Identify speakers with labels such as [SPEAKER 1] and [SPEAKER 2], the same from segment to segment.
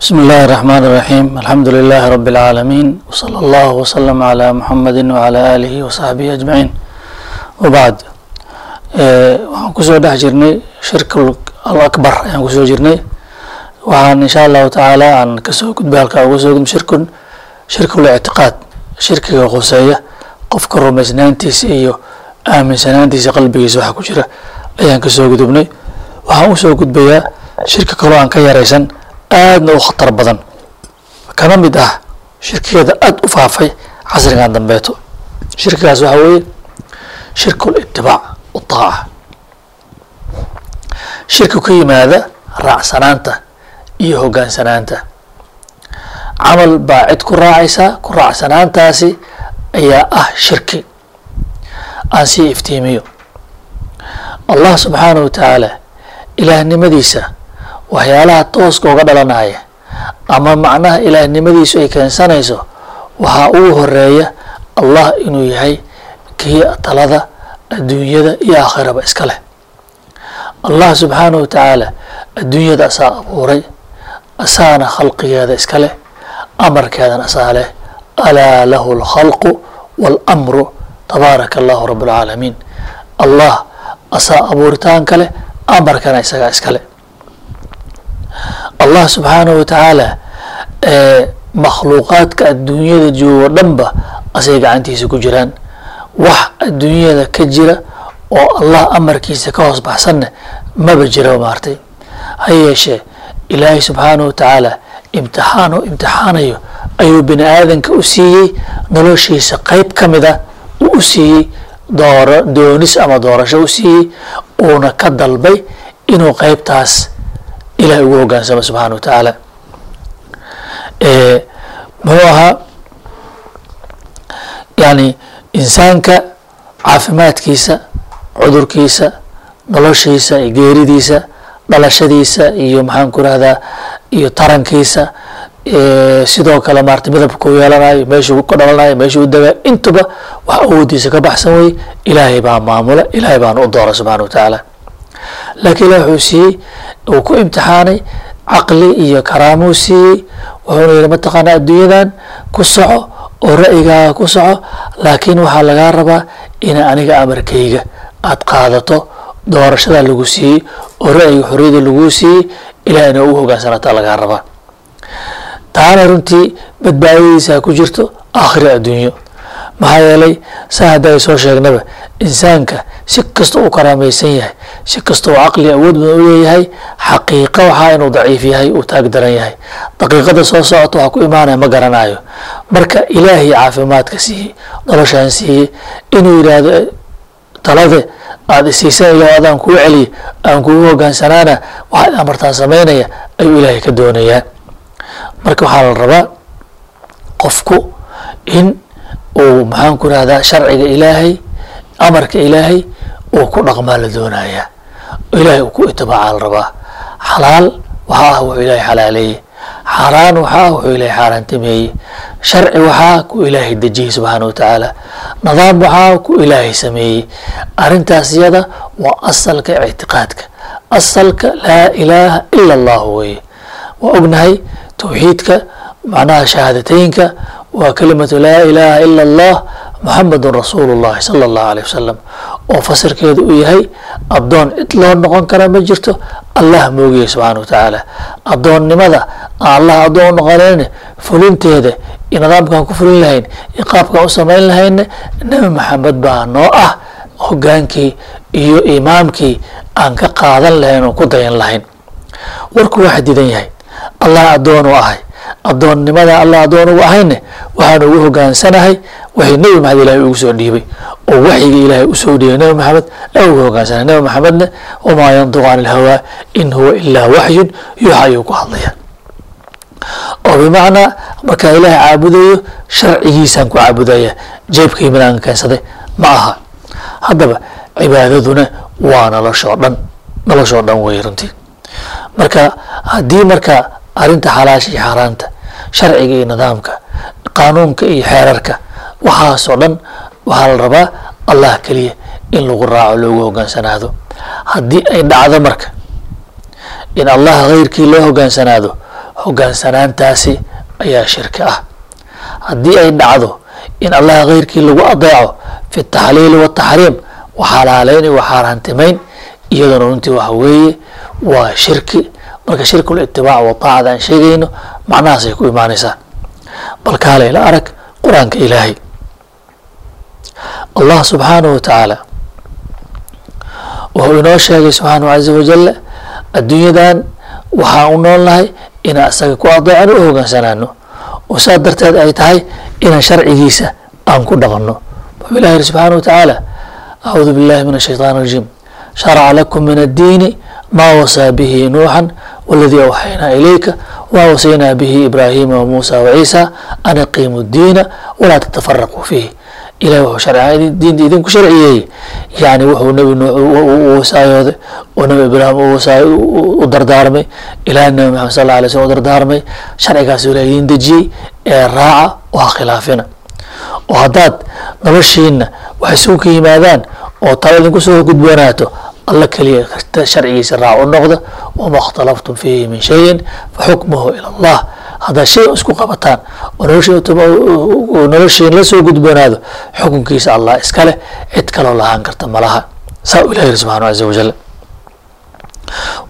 [SPEAKER 1] بسم الله الرحمن الرحيم الحمد لله رب العالمين وصلى الله وسلم على محمد وعلى آله وصحبه أجمعين وبعد waxaan kusoo dhex jirnay shirka alakbar ayaan kusoo jirnay waxaan insha allahu tacaala aan kasoo gudbay halkaa uga soo gudbay shirkun shirkul ictiqaad shirkiga khuseeya qofka rumaysnaantiisa iyo aaminsanaantiisa qalbigiisa waxa ku jira ayaan kasoo gudubnay waxaan usoo gudbayaa shirka kaloo aan ka yaraysan aadna u khatar badan. Kana mid ah shirkigeeda aada u faafay casrigan dambeeto. Shirkigaas waxaa weeye shirkul itibaac utaaca shirki ka yimaada raacsanaanta iyo hogaansanaanta camal baa cid ku raacaysaa ku raacsanaantaasi ayaa ah shirki. Aan sii iftiimiyo. Allah subxaanahu wa tacaala ilaahnimadiisa waxyaalaha tooska uga dhalanaya ama macnaha ilaahnimadiisu ay keensanayso waxaa ugu horreeya allah inuu yahay kii talada adduunyada iyo aakhiraba iska leh. Allah subxaanahu wa tacaala adduunyada asaa abuuray asaana khalqigeeda iska leh amarkeedan asaa leh. Alaa lahu alkhalqu waalamru tabaaraka allahu rab alcaalamiin allah asaa abuuritaanka leh amarkana isagaa iska leh allah subxaanahu wa tacaala makhluuqaadka adduunyada joogo dhanba asay gacantiisa ku jiraan. Wax adduunyada ka jira oo allah amarkiisa ka hoos baxsanna maba jira maartay. Ha yeeshee ilaahay subxaanahu wa tacaala imtixaan oo imtixaanayo ayuu bini aadanka u siiyey noloshiisa qeyb ka mid a uu u siiyey dooro doonis ama doorasho u siiyey uuna ka dalbay inuu qeybtaas ilahay ugu hogaansamo subxaana wa tacaala. Muxuu ahaa yani insaanka caafimaadkiisa cudurkiisa noloshiisa iyo geeridiisa dhalashadiisa iyo maxaan ku rahdaa iyo tarankiisa sidoo kale maarata midabkuu yeelanayo meeshuu ka dhalanayo meeshuu degaa intuba wax awoodiisa ka baxsan weye ilaahay baa maamula ilaahay baana u doora subxana wa tacaala laakiin ilah wuxuu siiyey uu ku imtixaanay caqli iyo karaamuu siiyey. Wuxuuna yihi mataqaanaa adduunyadan ku soco oo ra'yigaaga ku soco. Laakiin waxaa lagaa rabaa ina aniga amarkayga aada qaadato doorashadaa lagu siiyey oo ra'yiga xorriyada laguu siiyey. Ilahina u hogaansanataa lagaa rabaa. Taana runtii badbaadadiisa ku jirto aakhiri adduunyo. Maxaa yeelay saa hadda ay soo sheegnaba insaanka si kasta uu karaamaysan yahay si kasta caqli awood badan u leeyahay xaqiiqa waxaa inuu daciif yahay uu taag daran yahay. Daqiiqada soo socota waxaa ku imaanaya ma garanayo marka ilaahay caafimaadka siiyey noloshaan siiyey inuu yidhaahdo talade aada isiisan ilah adaan kuu celiya aan kugu hogaansanaana waxaad amartaan samaynaya ayuu ilaahay ka doonayaa. Marka waxaa la rabaa qofku in uu maxaan ku rahdaa sharciga ilaahay amarka ilaahay uu ku dhaqmaa la doonayaa. Ilaahay uu ku itibaaca la rabaa. Xalaal waxaa ah wuxuu ilaahay xalaaleeyey. Xaaraan waxaa ah wuxuu ilaahay xaaraantimeeyey. Sharci waxaa ku ilaahay dejiyey subxaana wa tacaala nidaam waxaa ku ilaahay sameeyey. Arrintaas iyada waa asalka ictiqaadka. Asalka laa ilaaha ila allahu weeye. Waa ognahay towxiidka macnaha shahaadateynka waa kelimatu laa ilaaha ila allah muxamedun rasuulu llahi sala allahu aleyh wasalam oo fasirkeedu uu yahay addoon cid loo noqon kara ma jirto allah moogiyey subxaana wa tacaala addoonnimada aan allah addoon u noqonayna fulinteeda iyo nidaamkaan ku fulin lahayn iyo qaabkaan u samayn lahayna nebi maxamed baa noo ah hogaankii iyo imaamkii aan ka qaadan lahayn oo ku dayan lahayn. Warku waa xadidan yahay allah addoon u ahay addoonnimada allah addoon ugu ahayne waxaan ugu hogaansanahay waxay nebi maxamed ilaahay ugu soo dhiibay. Oo waxyiga ilaahay u soo dhiibay nebi maxamed ee ugu hogaansanahay. Nebi maxamedna wamaa yantiqu can ilhawaa in huwa ilaa waxyun yuuxa ayuu ku hadlaya oo bimacnaa markaa ilaahay caabudayo sharcigiisaan ku caabudaya jeebkii midaan keensaday ma aha. Haddaba cibaadaduna waa noloshoo dhan noloshoo dhan wey runtii. Marka haddii marka arrinta xalaasha iyo xaaraanta sharciga iyo nidaamka qaanuunka iyo xeerarka waxaasoo dhan waxaa la rabaa allah keliya in lagu raaco loogu hogaansanaado haddii ay dhacdo marka in allah keyrkii loo hogaansanaado hogaansanaantaasi ayaa shirki ah. Haddii ay dhacdo in allaha keyrkii lagu adeeco fi taxliili wataxriim waxalaaleyn iyo waxaaraantimayn iyaduna runtii waxa weeye waa shirki marka shirkul itibaac aan sheegayno macnahaas ay ku imaanaysaa. Bal kaalay la arag qur'aanka ilaahay. Allah subxaanahu wa tacaala wuxuu inoo sheegay subxaanahu caza wajalla adduunyadan waxaa u noolnahay inaan isaga ku adeecno u hogaansanaano oo saas darteed ay tahay inaan sharcigiisa aan ku dhaqanno. Wuxuu ilahi yiri subxaana wa acuudu billahi min ashaytaan rajiim. Sharaca lakum min addiini maa wasaa bihi nuuxan waladii awxaynaa ilayka wa wasaynaa bihi ibraahima wamuusa waciisa an aqiimu اdiina walaa tatafaraquu fiih ilahi wuxuu sharci diinta idinku sharciyeeyey yani wuxuu nebi nuux u wasaayooday oo nebi ibraahim u dardaarmay ilahi nebi maxamed sal alla alay slm u dardaarmay sharcigaasu ilahi idin dejiyey ee raaca oo ha khilaafina oo haddaad noloshiina wax isugu ka yimaadaan oo talo idinku soo gudboonaato alla keliya sharcigiisa raac u noqda wama اkhtalaftum fiihi min shayin faxukmuhu ila allah. Haddaad shay isku qabataan oo noloshiin la soo gudboonaado xukunkiisa allah iskale cid kaloo lahaan karta malaha saa u ilah yiri subxana caza wajal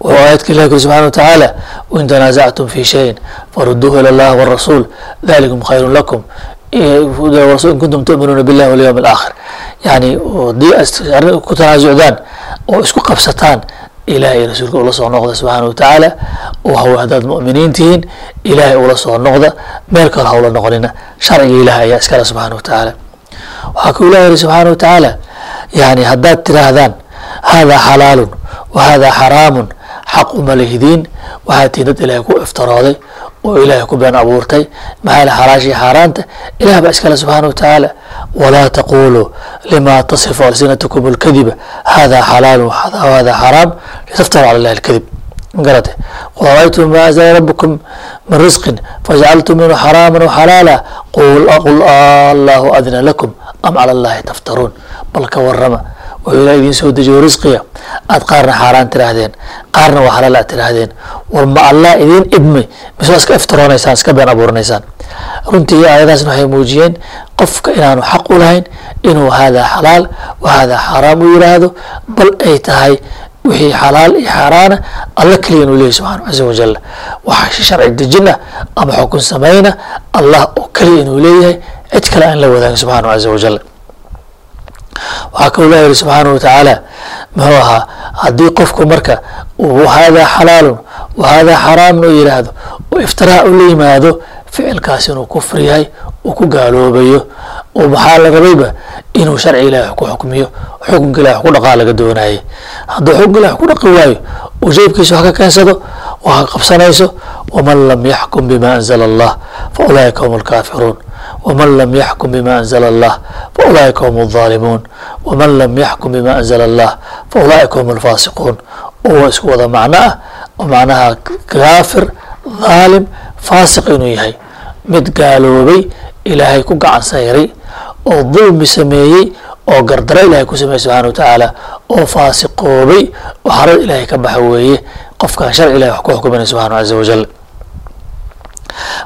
[SPEAKER 1] wuxuu aayadka ilah yiri subxana wa tacaala wain tanaasactum shayin faruduuhu ila allah wاrasuul dalikum khayru lakum in kuntum tuminuuna billahi walyawm alaakhir yani haddii ku tanaasucdaan oo isku qabsataan ilahay rasuulka ula soo noqda subxaana wa tacaala oo haddaad mu'miniin tihiin ilaahay ula soo noqda meel kale hawla noqonina sharciga ilahay ayaa iskale subxaana wa tacaala waxaa ku ilah yihi subxaana wa tacaala yani haddaad tiraahdaan haadaa xalaalun wa xaraamun xaq uma lihdiin waxaa tihiin dad ilaahay ku iftirooday oo ilaahay ku been abuurtay maxaa xalaasha iyo xaaraanta ilaah baa iskale subxaana wa tacaala walaa taquluu lima tasifu alsinatukum alkadiba hada xalaalu hada xaraam litaftaru cala illahi alkadib. Garate qul araytum ma anzala rabbukum min risqin fajacaltum minhu xaraaman waxalaala qul allahu adna lakum am cala allahi taftaruun. Bal ka wuxuu ilah idin soo dejiyo risqiga aad qaarna xaaraan tiraahdeen qaarna waa xalaal aad tiraahdeen war ma allah idin idmay mise iska iftiroonaysaan iska been abuuranaysaan runtii aayadaasna waxay muujiyeen qofka inaanu xaq u lahayn inuu haadaa xalaal wa haadaa xaaraam u yiraahdo bal ay tahay wixii xalaal iyo xaaraana alla keliya inuu leeyahy subxana caza wajal waxa sharci dejin ah ama xukun samayna allah oo keliya inuu leeyahay cid kale aan la wadaagin subxaana caza wajal waxaa kaloo lah yihi subxaana wa tacaala muxuu ahaa haddii qofku marka haadaa xalaalun haadaa xaraamun oo yiraahdo oo iftiraac u la yimaado ficilkaas inuu kufr yahay uu ku gaaloobayo oo maxaa la rabayba inuu sharci ilahi ku xukmiyo xukunka ilahi ku dhaqaa laga doonayay hadduu xukunka ilahi ku dhaqi waayo uu jeybkiisa wax ka keensado wax ka qabsanayso waman lam yaxkum bima anzala allah fa ulaa'ika hum alkaafiruun wman lam yaxkum bima anzla allah faulaa'ika hum الظaalimuun wman lam yaxkum bima anzla allah faulaa'ika hum alfaasiquun oo waa isku wada macno ah oo macnaha kaafir dhaalim faasiq inuu yahay mid gaaloobay ilaahay ku gacan sayray oo dulmi sameeyey oo gardaro ilahay ku sameeyey subxana wa tacaala oo faasiqoobay oo xarad ilaahay ka baxa weeye qofkaan sharci ilahay wax ku xukuminay subxana caza wajal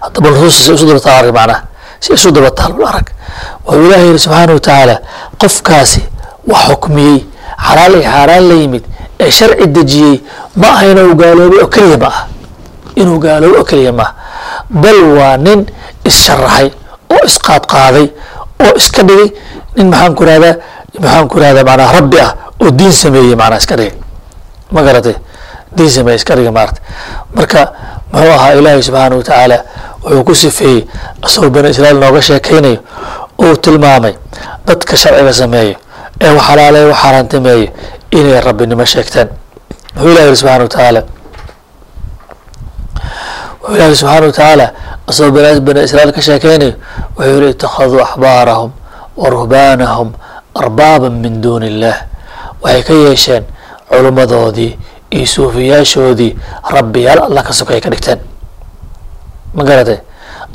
[SPEAKER 1] hadaba nusuusta isu dabata arag macnaha si isu dabataal arag. Wuxuu ilahi yihi subxaana wa qofkaasi wax xukmiyey xalaal iyo xaaraan la yimid ee sharci dejiyey ma aha inuu gaaloobay oo keliya ma aha. Inuu gaaloobay oo keliya ma aha. Bal waa nin issharaxay oo isqaadqaaday oo iska dhigay. Nin maxaan ku rahdaa maxaan ku rahdaa manaa rabbi ah oo diin sameeyey manaa iska dhigay. Ma garatay diin sameeyey iska dhigay maarata marka muxuu ahaa ilaahay subxaana wa wuxuu ku sifeeyey asagoo bani israiil nooga sheekaynayo uu tilmaamay dadka sharciga sameeyo ee wax xalaaleeya wax xaaraantameeyo inay rabbinimo sheegtaan. Wuxuu ilah yihi subxana wa tacaala wuxuu ilah yihi subxaana wa tacaala asagoo bani israiil ka sheekaynayo wuxuu yihi itakhaduu axbaarahum wa ruhbaanahum arbaaban min duuni illah waxay ka yeesheen culummadoodii iyo suufiyaashoodii rabbiyaal alla ka sokay ka dhigteen ma garatay?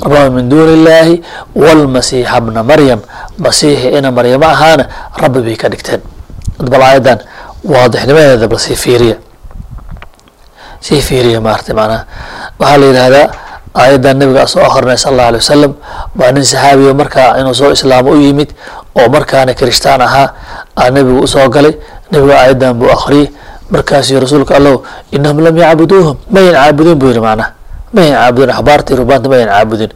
[SPEAKER 1] Arbaaban min duuni illaahi wاlmasiixa bna maryam. Masiixi ina maryamo ahaana rabbi bay ka dhigteen. Bal aayadan waadixnimadeeda bal sii fiiriya. Sii fiiriya maarata macnaha waxaa la yidhahdaa aayaddan nabiga soo akrinay sal allahu alay wasalam baa nin saxaabiyo markaa inuu soo islaamo u yimid oo markaana kirishtaan ahaa aa nabigu u soo galay. Nabiga aayaddan buu akhriyey markaasuu rasuulka allow inahum lam yacbuduuhum. Mayan caabudin buu yihi macnaha mayan caabudin axbaartii rubaanta mayan caabudin.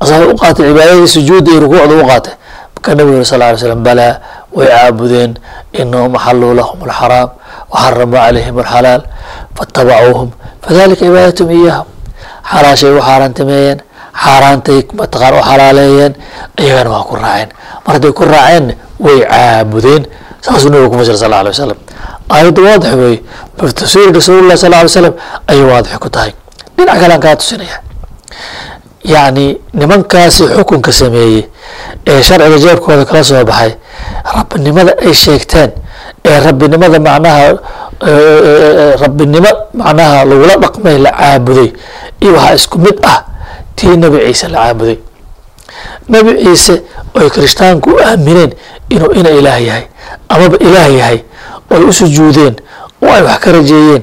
[SPEAKER 1] Asaga u qaatay cibaadadii sujuudda iyo rukuucda u qaatay. Marka nabigu yiri sal ly slam balaa way caabudeen. Inahum axalluu lahum alxaraam waxaramuu calayhim alxalaal faatabacuuhum fadalika cibaadatum iyahum xalaashay u xaaraantimeeyeen. Xaaraantay mataqaan u xalaaleeyeen. Iyagana waa ku raaceen. Mar hadday ku raaceenna way caabudeen. Saasuu nabiga ku fasira sal alay wasalam aayadda waadix weeye. Bitafsiiri rasuulilah sal alay slam ayay waadix ku tahay dhinac kalean kaa tusinaya. Yacni nimankaasi xukunka sameeyey ee sharciga jeebkooda kala soo baxay rabbinimada ay sheegteen ee rabbinimada macnaha rabbinimo macnaha lagula dhaqmay la caabuday iyo waxaa isku mid ah tii nebi ciise la caabuday. Nebi ciise oy kirishtaanku u aamineen inuu ina ilaah yahay amaba ilaah yahay oy u sujuudeen oo ay wax ka rajeeyeen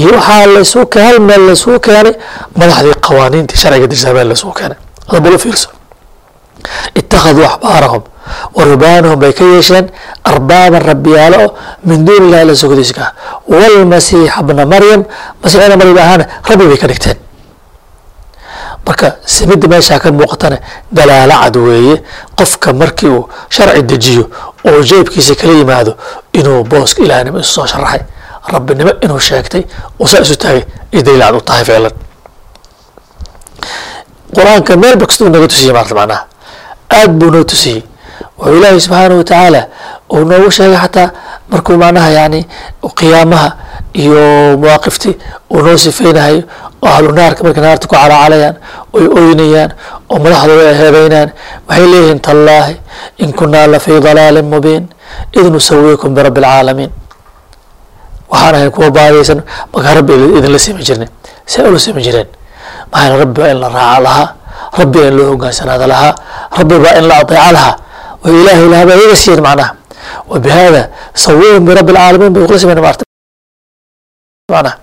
[SPEAKER 1] iyo waxaa laysu ke hal meel laysuu keenay madaxdii qawaaniintii sharciga dirsaa meel laysuu keenay. Adabalo fiirso. Ittakhaduu axbaarahum wa rubaanahum bay ka yeesheen arbaaban rabbiyaalo min duuni illahi alla sogodiiska ah walmasiixa bna maryam masiixina maryam ahaana rabbi bay ka dhigteen. Marka simidda meeshaa ka muuqatana dalaalo cad weeye qofka markii uu sharci dejiyo oo jeebkiisa kala yimaado inuu booska ilaahnimo isu soo sharaxay rabbinimo inuu sheegtay oo saa isu taagay iyo daliil cad u tahay ficlan qur'aanka meel ba kastuu naga tusiyey maarta macnaha. Aad buu noo tusiyey. Wuxuu ilaahay subxaanahu watacaala uu noogu sheegay xataa markuu macnaha yani qiyaamaha iyo mawaaqiftii uu noo sifeynahayo oo ahlu naarka markay naarta ku calaacalayaan oy oynayaan oo madaxdooda ay heebeynaan waxay leeyihiin tallaahi in kunaa la fii dalaalin mubiin id nusawiikum birabbi alcaalamiin waxaan ahayn kuwa baadaysan markaa rabbi idinla simi jirnay see ula simi jireen maxaa rabbi baa in la raaca lahaa rabbi baa in loo hogaansanaada lahaa rabbi baa in la adeeca lahaa. Way ilaahay lahaa baa iyaga siiyeen macnaha. Wa bihada sawiihum birabbi alcaalamiin bay kula simen maarta macnaha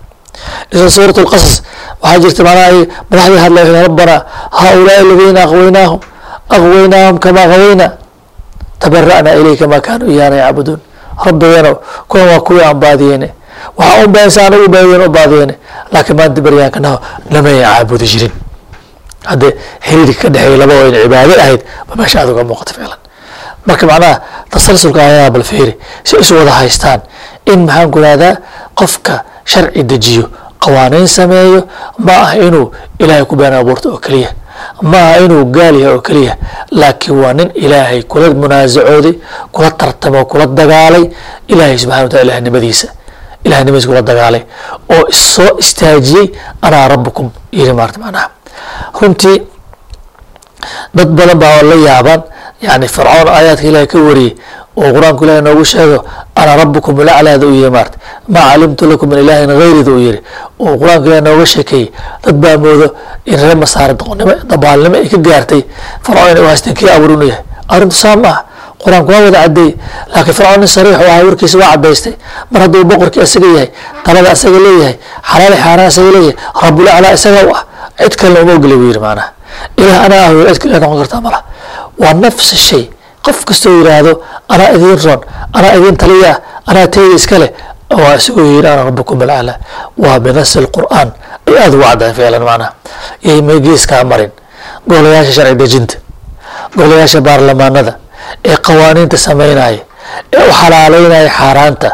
[SPEAKER 1] isla suurat alqasas waxaa jirta macnaha ay madaxdii rabbana haaulaai aladiina aqwaynaahum aqwaynaahum kama aqwayna tabara'na ilayka ma kaanuu iyaana yacbuduun. Rabbigeena kuwan waa kuwii aan baadiyeyne waxaa anagu baadiyeen. U baadiyeyne laakiin maanta baryaankanaho namay caabudi jirin. Haddee xiriirka ka dhexeeya laba oo in cibaado ahayd ba meesha aad uga muuqata ficlan marka macnaha tasalsulka ayadaa bal fiiri. Si isu wada haystaan in maxaan ku qofka sharci dejiyo qawaaniin sameeyo ma ah inuu ilaahay ku been abuurto oo keliya ma aha inuu gaal yahay oo keliya laakiin waa nin ilaahay kula munaasacooday kula tartamo kula dagaalay ilaahay subxana watala ilahnimadiisa ilahnimadiisa kula dagaalay oo soo istaajiyey anaa rabbukum yiri maarta macnaha runtii dad badan baa la yaabaan yani fircoon aayaadka ilahay ka wariyey oo qur'aanku ilahay noogu sheego ana rabukum laclaada u yihi maarta maa calimtu lakum min ilaahin hayrida u yihi oo qur'aanku ilahay nooga sheekeeyey dad baa moodo in reer masaare doqonnimo dabaalnimo ay ka gaartay. Fircoon inay u haysteen kii abuur yahay. Arrintu saa ma ah qur'aanku waa wada cadeeyey laakiin fircoon sariix u ahaa warkiisa waa cadaystay mar hadduu boqorkii isaga yahay talada isaga leeyahay xalaali xaaraan isaga leeyahay rabulaclaa isaga u ah cid kalena uma ogolay buu yihi macnaha ilaah anaa ah cid kale noqon kartaa mala. Waa nafsi shay. Qof kastoo yidhaahdo anaa idiin roon anaa idiin taliya anaa teyda iskale waa isagoo yidhi ana rabukum alaclaa waa binasi alqur'aan ay aada ugu caddahay ficlan macnaha yay may geeskaa marin. Golayaasha sharci dejinta. Golayaasha baarlamaanada ee qawaaniinta samaynaya ee u xalaaleynaya xaaraanta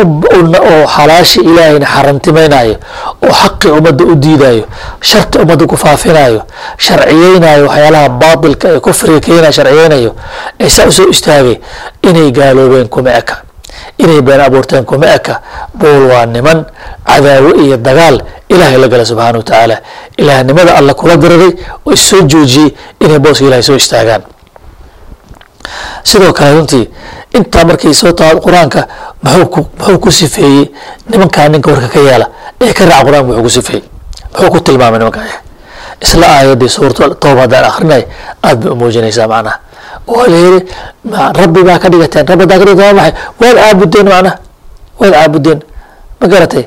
[SPEAKER 1] oo xalaashii ilaahayna xaramtimaynayo oo xaqii ummadda u diidayo sharti ummadda ku faafinayo sharciyeynayo waxyaalaha baatilka ee kufriga keenaya sharciyeynayo ee saa u soo istaagay inay gaaloobeen kuma eka inay been abuurteen kuma eka bool waa niman cadaawo iyo dagaal ilaahay la gala subxaana wa tacaala. Ilaahnimada alla kula diraray oo issoo joojiyey inay booska ilahay soo istaagaan sidoo kale runtii intaa markay soo taa qur'aanka muxuu ku sifeeyey nimankaa ninka warka ka yeela ee ka raaca qur'aanka muxuu ku sifeeyey. Muxuu ku tilmaamay nimanka isla aayadii suuratu tooba haddaan akrinay aad bay u muujinaysaa macnaha. Waa la rabbi baa ka dhigateen rabbi hadaa ka dhigateen maxay? Waad caabudeen macnaha? Waad caabudeen ma garatay?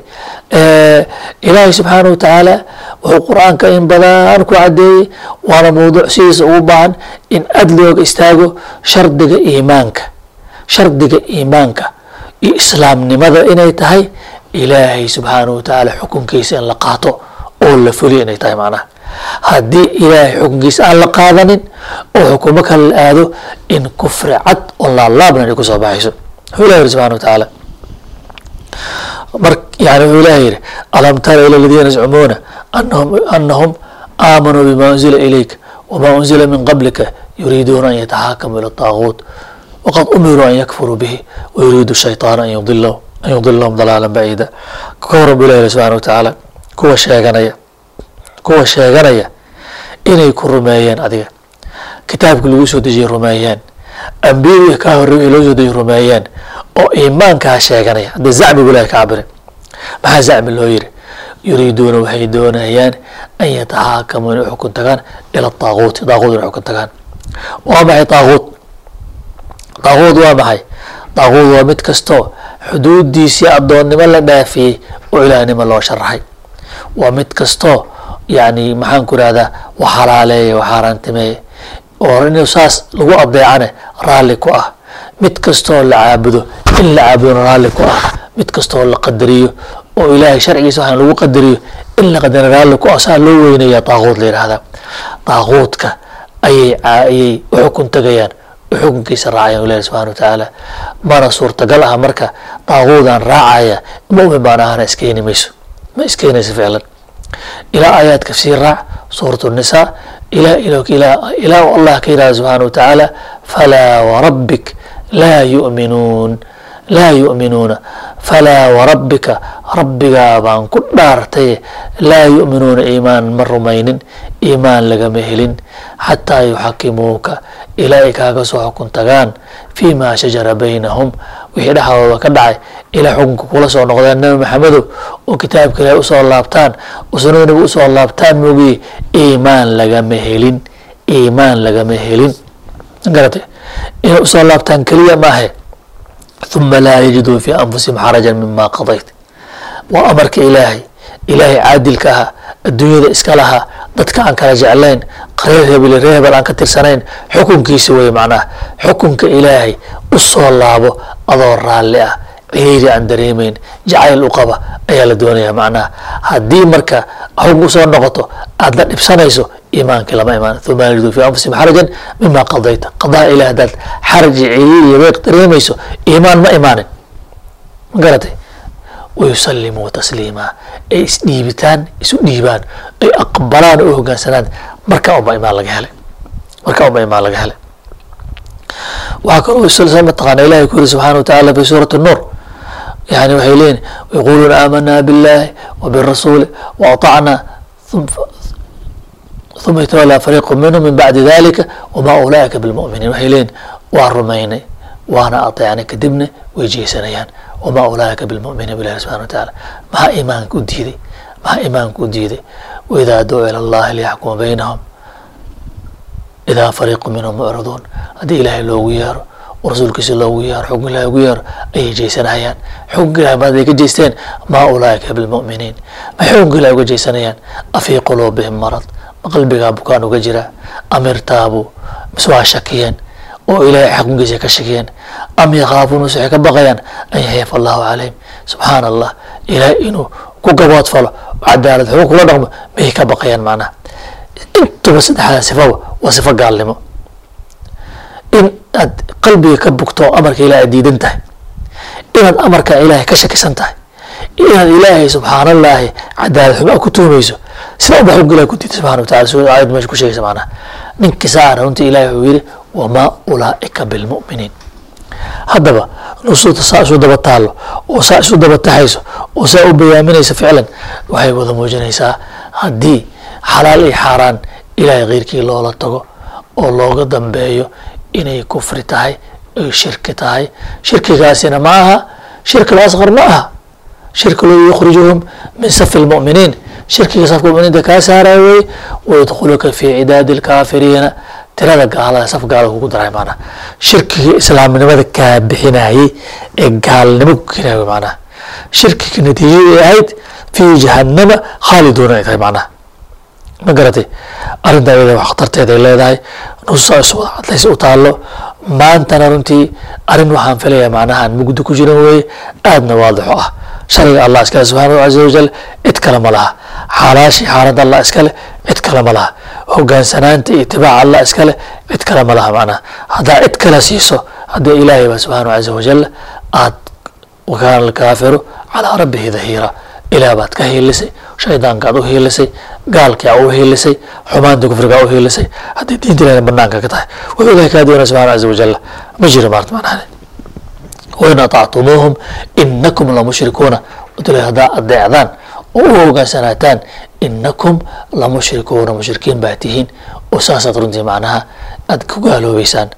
[SPEAKER 1] Ilaahay subxaana wa tacaala wuxuu qur'aanka in badan ku cadeeyey waana mawduuc sidiisa ugu baahan in aad istaago shardiga iimaanka shardiga iimaanka iyo islaamnimada inay tahay. Ilaahay subxaanahu watacaala xukunkiisa in la qaato oo la fuliyo inay tahay macnaha. Haddii ilaahay xukunkiisa aan la qaadanin oo xukumo kale la aado in kufri cad oo laalaabnan ay ku soo baxayso. Wuxuu ilahi yiri subxana watacaala mar yani wuxuu ilahi yidhi alam tara ila aladiina yazcumuuna anahum aamanuu bima unzila ilayka wama unzila min qablika yuriiduuna an yataxakamuu ila taaguut waqad umiruu an yakfuruu bihi wayuriidu shayطaan an yudilahum an yudilahum dalaala baciida ka horan bu ilahi subxana watacaala kuwa sheeganaya kuwa sheeganaya inay ku rumeeyeen adiga kitaabkii lagu soo dejiyey rumeeyeen ambiyadii kaa wixii loo soo dejiyey rumeeyeen oo iimaankaa sheeganaya hadda zacmigu ilahi ka cabire maxaa zacmi loo yiri yuriiduuna waxay doonayaan an yataxaakamuu inay xukun tagaan ila daaguuti daaguut inay xukun tagaan. Waa maxay daaguut daaguut waa maxay? Daaguut waa mid kastoo xuduudiisii addoonnimo la dhaafiyey oo ilaahnimo loo sharaxay waa mid kastoo yani maxaan ku irahdaa wax halaaleeya wax haaraantimeeye oo inuu saas lagu adeecane raalli ku ah. Mid kastoo la caabudo in la caabudona raalli ku ah. Mid kastoo la qadariyo oo ilaahay sharcigiisa waxaan lagu qadariyo in la qadara ku ah saa loo weynaya daaquud la yihahdaa daaquudka ayay ayay xukun tagayaan u xukunkiisa raacayaan ilahi subxana wa tacaala mana suurtagal ah marka daaquudaan raacaya mumin baan ahana iskeeni mayso ma iskeenaysa ficlan ilaa aayaadka sii raac suurat الnisaa ilaa ilaa allah ka yihahda subxaana watacaala falaa warabbik laa yuminuun laa yu'minuuna falaa warabbika rabbigaa baan ku dhaartay laa yu'minuuna iimaan ma rumaynin iimaan lagama helin xataa yuxakimuuka ilaa ay kaaga soo xukun tagaan fii ma shajara baynahum wixii dhexdooda ka dhacay ilaa xukunka kula soo noqdaan nabi maxamedow oo kitaabka ilahi u soo laabtaan oo sunada u soo laabtaan moogiye iimaan lagama helin iimaan lagama helin. Garatay inay u soo laabtaan keliya maahe uma laa yajiduu fii anfusihim xarajan mima qadayt waa amarka ilaahay. Ilaahay caadilka ahaa adduunyada iska lahaa dadka aan kala jeclayn reer hebel reer hebel aan ka tirsanayn xukunkiisa wey macnaha. Xukunka ilaahay u soo laabo adoo raalli ah. Ciriiri aan dareemayn jacayl u qaba ayaa la doonaya macnaha. Haddii marka xukun u soo noqoto aad la dhibsanayso iimaankii lama imaan. Uma yajidu fi anfusihim xarajan mima qadayta. Qadaa ilah haddaad xaraj weeq dareemayso iimaan ma imaanin. Ma garatay? Wayusalimuu tasliima. Ay isdhiibitaan isu dhiibaan. Ay aqbalaan oo hogaansanaan. Markaa unba imaan laga helay. Markaa unba imaan laga helay. Waxaa kaloo mataqaana ilahi ku yiri subxana wa tacaala fi suurati nuur. Yani waxay leeyihiin yaquluuna aamanaa biاllahi wa birasuuli wa aطacna uma yatawalaa fariiqu minhum min bacdi dalika wama ulaa'ika bilmu'miniin waxay leeyihiin waa rumaynay waana ateecnay kadibna way jeesanayaan wama ulaa'ika bilmu'miniin bilahi subxana wa tacaala maxaa iimaanka u diiday maxaa iimaanka u diiday waidaa duu ila allahi liyaxkuma baynahum idaa fariiqu minhum mucriduun haddii ilaahay loogu yeero oo rasuulkiisa loogu yeero xukun ilahi ugu yeero ayay jeysanayaan xukunka ilahi maad ay ka jeysteen maa ulaa'ika bilmu'miniin maxay xukunka ilahi uga jeysanayaan afii quluubihim marad ma qalbigaa bukaan uga jira am irtaabuu mise waa shakiyeen oo ilaahay xukunkiisa ka shakiyeen am yakhaafuun mise waxay ka baqayaan an yaxyafa allahu calayhim. Subxaana allah ilaahay inuu ku gaboodfalo oo cadaalad xugun kula dhaqmo mayay ka baqayaan macnaha? Intuba saddexdaa sifaba waa sifo gaalnimo. In aad qalbiga ka bugto amarka ilahi aad diidan tahay inaad amarka ilaahay ka shakisan tahay inaad ilaahay subxaan allaahi cadaalad xumaa ku tuhmayso sida uba xugga ilahi ku diiday subxana wa tacala sida aayad meesha ku sheegaysa macnaha ninkii saana runtii ilahi wuxuu yidhi wamaa ulaa'ika bilmu'miniin. Haddaba nusuusta saa isu daba taallo oo saa isu daba taxayso oo saa u bayaaminaysa ficlan waxay wada muujinaysaa haddii xalaal iyo xaaraan ilaahay keyrkii loola tago oo looga dambeeyo inay kufri tahay ay shirki tahay shirkigaasina ma aha shirki lasqar ma aha shirki loo yukhrijuhum min safi lmu'miniin shirkiga safka muminiinta kaa saaraya wey wayadkhuluka fii cidaadi lkaafiriina tirada gaalada saf gaala kugu daray maanaa shirkiga islaamnimada kaa bixinayay ee gaalnimo ku maanaa shirkiga natiijada ay ahayd fii jahannama khaaliduuna ay tahay macnaha ma garatay? Arrintaa iyada wax khatarteeda ay leedahay. Nusuusa is wada cadlays u taallo. Maantana runtii arrin waxaan filayaa macnaha aan mugdi ku jirin weeye aadna waadixo ah sharciga allah iskale subxaanahu caza wajal cid kale ma laha. Xaalaashii xaaladda allah iskale cid kale ma laha. Hogaansanaanta iyo itibaaca allah iskale cid kale ma laha macnaha haddaa cid kale siiso haddii ilaahay ba subxaanahu caza wajal aad wakaana alkaafiru calaa rabbihi dahiira. Ilaah baad ka hiilisay shaydaankaad u hiilisay gaalkii aa u hiilisay xumaanta kufrigaa u hiilisay. Haddii diinta banaanka ka tahay wuxuu ilahay kaa doonaya subxana caza wajal ma jiro maarta macnaha wain aطactumuuhum inakum lamushrikuuna ilahay haddaa adeecdaan oo u hogaansanataan inakum lamushrikuuna mushrikiin baa tihiin oo saasaad runtii macnaha aad ku gaaloobeysaan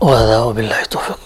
[SPEAKER 1] wada wabillahi towfiiq